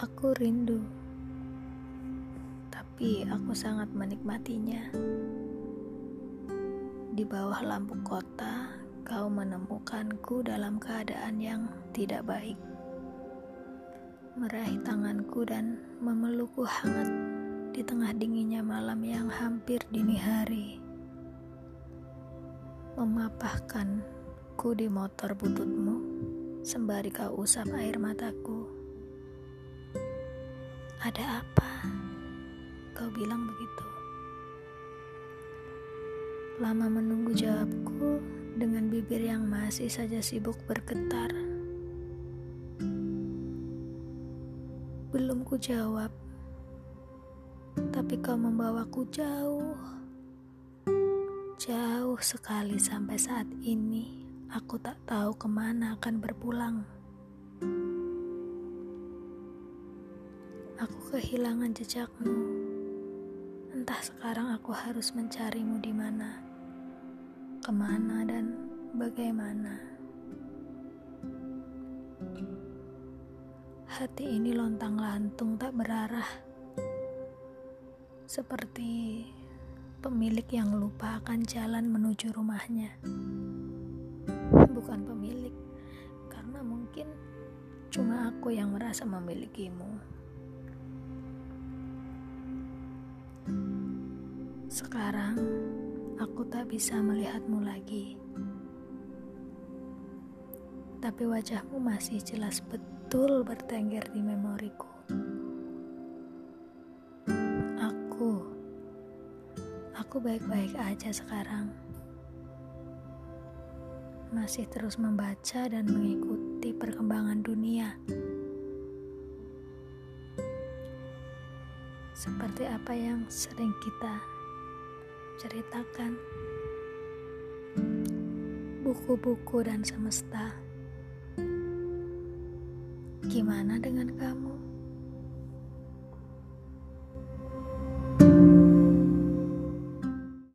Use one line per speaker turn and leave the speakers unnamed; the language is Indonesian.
Aku rindu, tapi aku sangat menikmatinya. Di bawah lampu kota, kau menemukanku dalam keadaan yang tidak baik. Meraih tanganku dan memelukku hangat di tengah dinginnya malam yang hampir dini hari. Memapahkanku di motor bututmu sembari kau usap air mataku. Ada apa? Kau bilang begitu. Lama menunggu jawabku dengan bibir yang masih saja sibuk bergetar. Belum ku jawab, tapi kau membawaku jauh. Jauh sekali sampai saat ini, aku tak tahu ke mana akan berpulang. Kehilangan jejakmu. Entah sekarang aku harus mencarimu di mana, ke mana, dan bagaimana. Hati ini lontang-lantung tak berarah, seperti pemilik yang lupa akan jalan menuju rumahnya. Bukan pemilik, karena mungkin cuma aku yang merasa memilikimu. Sekarang aku tak bisa melihatmu lagi, tapi wajahmu masih jelas betul bertengger di memoriku. Aku, aku baik-baik aja sekarang. Masih terus membaca dan mengikuti perkembangan dunia. Seperti apa yang sering kita ceritakan buku-buku dan semesta. Gimana dengan kamu?